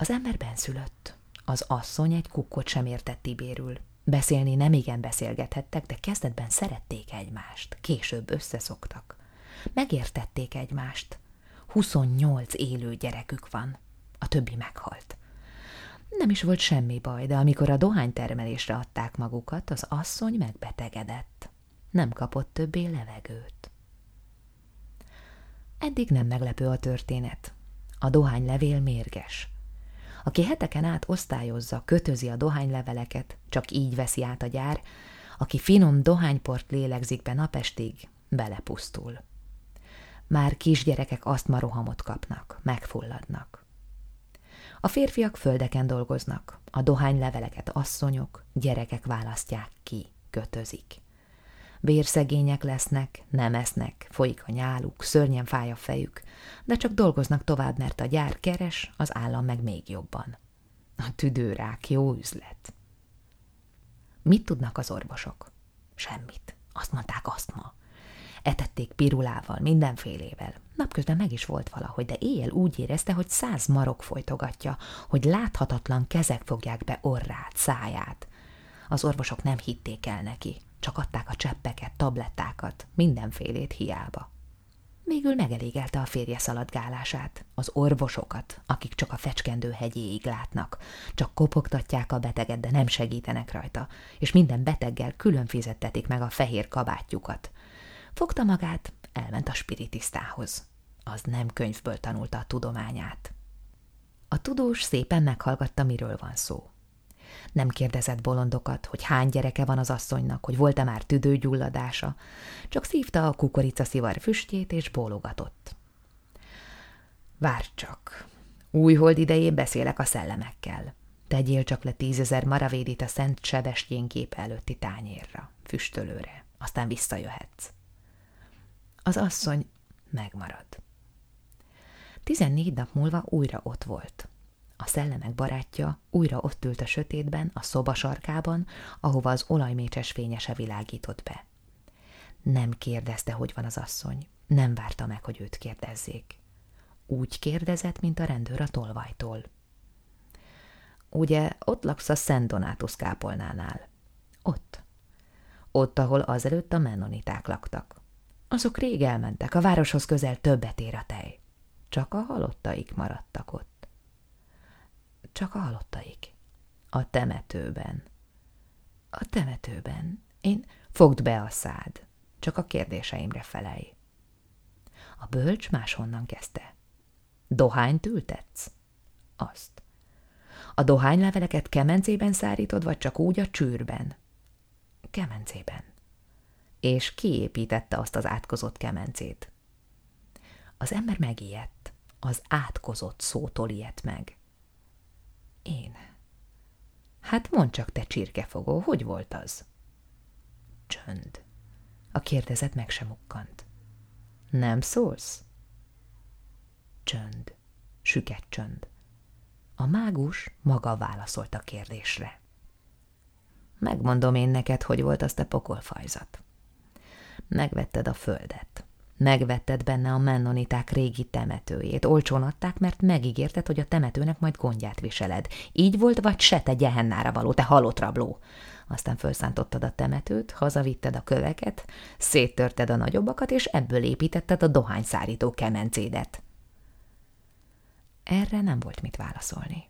Az ember benszülött. Az asszony egy kukkot sem értett Tibérül. Beszélni nem igen beszélgethettek, de kezdetben szerették egymást, később összeszoktak. Megértették egymást. 28 élő gyerekük van, a többi meghalt. Nem is volt semmi baj, de amikor a dohánytermelésre adták magukat, az asszony megbetegedett. Nem kapott többé levegőt. Eddig nem meglepő a történet. A dohánylevél mérges. Aki heteken át osztályozza, kötözi a dohányleveleket, csak így veszi át a gyár, aki finom dohányport lélegzik be napestig, belepusztul. Már kisgyerekek asztma rohamot kapnak, megfulladnak. A férfiak földeken dolgoznak, a dohányleveleket asszonyok, gyerekek választják ki, kötözik. Bérszegények lesznek, nem esznek, folyik a nyáluk, szörnyen fáj a fejük, de csak dolgoznak tovább, mert a gyár keres, az állam meg még jobban. A tüdőrák jó üzlet. Mit tudnak az orvosok? Semmit. Azt mondták ma. Etették pirulával, mindenfélével. Napközben meg is volt valahogy, de éjjel úgy érezte, hogy száz marok folytogatja, hogy láthatatlan kezek fogják be orrát, száját. Az orvosok nem hitték el neki, csak adták a cseppeket, tablettákat, mindenfélét hiába. Végül megelégelte a férje szaladgálását, az orvosokat, akik csak a fecskendő hegyéig látnak, csak kopogtatják a beteget, de nem segítenek rajta, és minden beteggel külön fizettetik meg a fehér kabátjukat. Fogta magát, elment a spiritisztához. Az nem könyvből tanulta a tudományát. A tudós szépen meghallgatta, miről van szó. Nem kérdezett bolondokat, hogy hány gyereke van az asszonynak, hogy volt-e már tüdőgyulladása, csak szívta a kukoricaszivar füstjét és bólogatott. Várj csak, újhold idején beszélek a szellemekkel. Tegyél csak le tízezer maravédit a Szent Sebestyén kép előtti tányérra, füstölőre, aztán visszajöhetsz. Az asszony megmarad. Tizennégy nap múlva újra ott volt. A szellemek barátja újra ott ült a sötétben, a szoba sarkában, ahova az olajmécses fényese világított be. Nem kérdezte, hogy van az asszony. Nem várta meg, hogy őt kérdezzék. Úgy kérdezett, mint a rendőr a tolvajtól. Ugye ott laksz a Szent Donátus kápolnánál? Ott. Ott, ahol azelőtt a mennoniták laktak. Azok rég elmentek, a városhoz közel többet ér a tej. Csak a halottaik maradtak ott. Csak halottaik. A temetőben. A temetőben. Én fogd be a szád. Csak a kérdéseimre felej. A bölcs máshonnan kezdte. Dohányt ültetsz? Azt. A dohányleveleket kemencében szárítod, vagy csak úgy a csűrben? Kemencében. És kiépítette azt az átkozott kemencét? Az ember megijedt. Az átkozott szótól ijedt meg. Én. Hát mondd csak, te csirkefogó, hogy volt az? Csönd. A kérdezet meg sem ukkant. Nem szólsz? Csönd. Süket csönd. A mágus maga válaszolt a kérdésre. Megmondom én neked, hogy volt azt a pokolfajzat. Megvetted a földet. Megvetted benne a mennoniták régi temetőjét. Olcsón adták, mert megígérted, hogy a temetőnek majd gondját viseled. Így volt, vagy se te gyehennára való, te halott rabló. Aztán felszántottad a temetőt, hazavitted a köveket, széttörted a nagyobbakat, és ebből építetted a dohányszárító kemencédet. Erre nem volt mit válaszolni.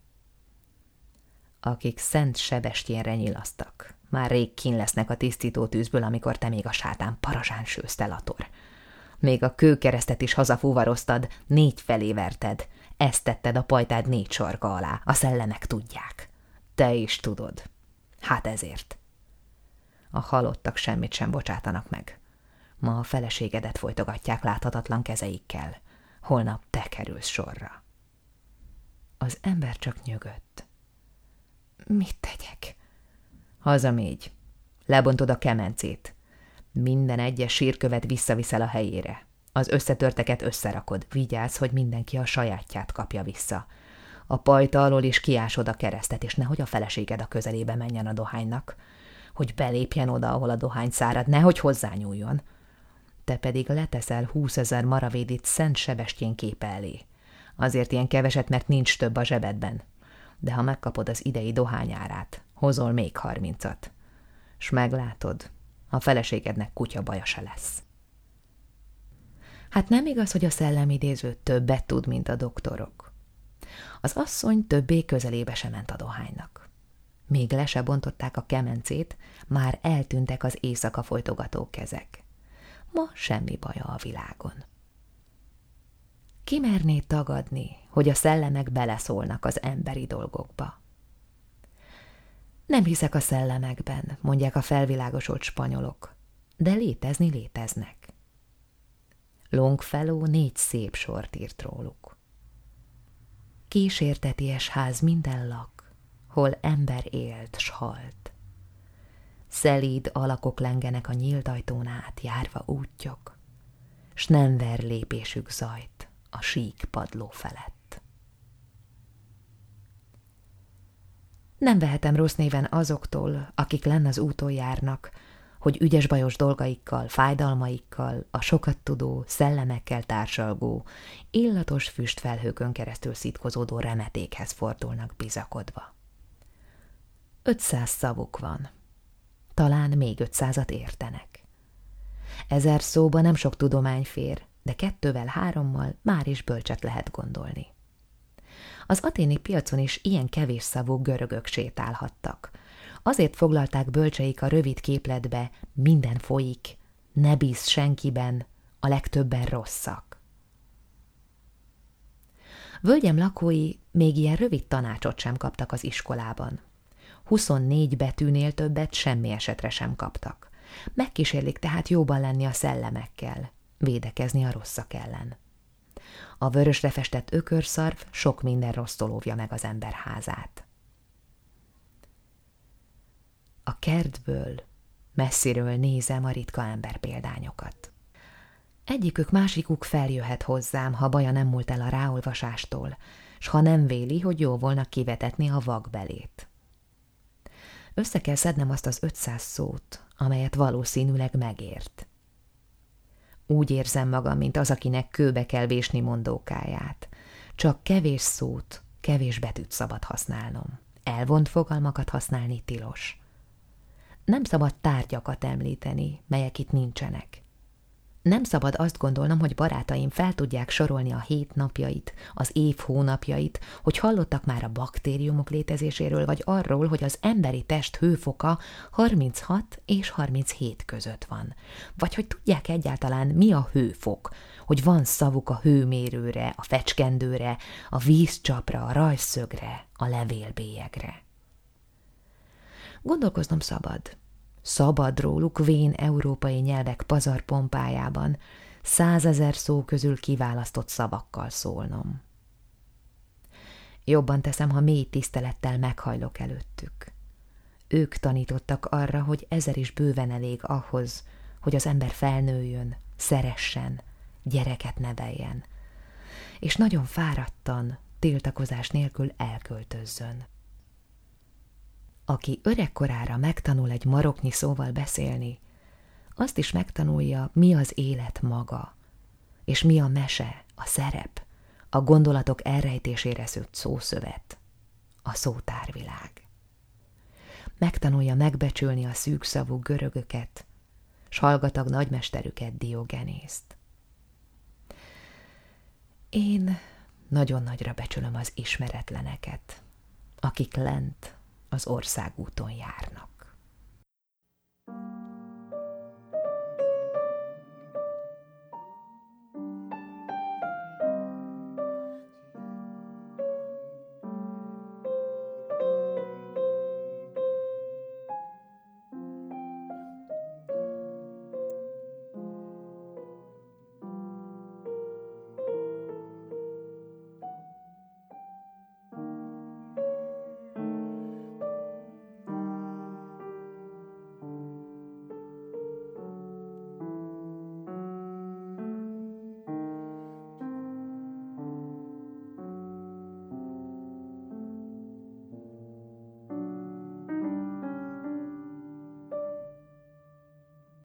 Akik Szent Sebestyénre nyilasztak, már rég kín lesznek a tisztító tűzből, amikor te még a sátán parazsán sőzte lator. Még a kőkeresztet is hazafúvaroztad, négy felé verted. Ezt tetted a pajtád négy sarka alá, a szellemek tudják. Te is tudod. Hát ezért. A halottak semmit sem bocsátanak meg. Ma a feleségedet folytogatják láthatatlan kezeikkel. Holnap te kerülsz sorra. Az ember csak nyögött. Mit tegyek? Hazamégy. Lebontod a kemencét. Minden egyes sírkövet visszaviszel a helyére. Az összetörteket összerakod. Vigyázz, hogy mindenki a sajátját kapja vissza. A pajta alól is kiásod a keresztet, és nehogy a feleséged a közelébe menjen a dohánynak. Hogy belépjen oda, ahol a dohány szárad, nehogy hozzányúljon. Te pedig leteszel húszezer maravédit Szent Sebestyén képe elé. Azért ilyen keveset, mert nincs több a zsebedben. De ha megkapod az idei dohányárát, hozol még harmincat. S meglátod, a feleségednek kutya baja se lesz. Hát nem igaz, hogy a szellemidéző többet tud, mint a doktorok. Az asszony többé közelébe sem ment a dohánynak. Még le se bontották a kemencét, már eltűntek az éjszaka folytogató kezek. Ma semmi baja a világon. Ki merné tagadni, hogy a szellemek beleszólnak az emberi dolgokba? Nem hiszek a szellemekben, mondják a felvilágosult spanyolok, de létezni léteznek. Longfellow négy szép sort írt róluk. Kísérteties ház minden lak, hol ember élt s halt. Szelíd alakok lengenek a nyílt ajtón át, járva útjok, s nem ver lépésük zajt a sík padló felett. Nem vehetem rossz néven azoktól, akik lenn az úton járnak, hogy ügyes-bajos dolgaikkal, fájdalmaikkal, a sokat tudó, szellemekkel társalgó, illatos füstfelhőkön keresztül szitkozódó remetékhez fordulnak bizakodva. Ötszáz szavuk van. Talán még ötszázat értenek. Ezer szóba nem sok tudomány fér, de kettővel, hárommal már is bölcset lehet gondolni. Az aténi piacon is ilyen kevés szavú görögök sétálhattak. Azért foglalták bölcseik a rövid képletbe, minden folyik, ne bíz senkiben, a legtöbben rosszak. Völgyem lakói még ilyen rövid tanácsot sem kaptak az iskolában. 24 betűnél többet semmi esetre sem kaptak. Megkísérlik tehát jóban lenni a szellemekkel, védekezni a rosszak ellen. A vörösre festett ökörszarv sok minden rossztól óvja meg az ember házát. A kertből messziről nézem a ritka ember példányokat. Egyikük másikuk feljöhet hozzám, ha baja nem múlt el a ráolvasástól, s ha nem véli, hogy jó volna kivetetni a vakbelét. Össze kell szednem azt az ötszáz szót, amelyet valószínűleg megért. Úgy érzem magam, mint az, akinek kőbe kell vésni mondókáját. Csak kevés szót, kevés betűt szabad használnom. Elvont fogalmakat használni tilos. Nem szabad tárgyakat említeni, melyek itt nincsenek. Nem szabad azt gondolnom, hogy barátaim fel tudják sorolni a hét napjait, az év hónapjait, hogy hallottak már a baktériumok létezéséről, vagy arról, hogy az emberi test hőfoka 36 és 37 között van. Vagy hogy tudják egyáltalán, mi a hőfok, hogy van szavuk a hőmérőre, a fecskendőre, a vízcsapra, a rajszögre, a levélbélyegre. Gondolkoznom szabad, Szabad róluk vén európai nyelvek pazarpompájában, százezer szó közül kiválasztott szavakkal szólnom. Jobban teszem, ha mély tisztelettel meghajlok előttük. Ők tanítottak arra, hogy ezer is bőven elég ahhoz, hogy az ember felnőjön, szeressen, gyereket neveljen. és nagyon fáradtan, tiltakozás nélkül elköltözzön. Aki öregkorára megtanul egy maroknyi szóval beszélni, azt is megtanulja, mi az élet maga, és mi a mese, a szerep, a gondolatok elrejtésére szőtt szószövet, a szótárvilág. Megtanulja megbecsülni a szűkszavú görögöket, s hallgatag nagymesterüket Diogenészt. Én nagyon nagyra becsülöm az ismeretleneket, akik lent az országúton járnak.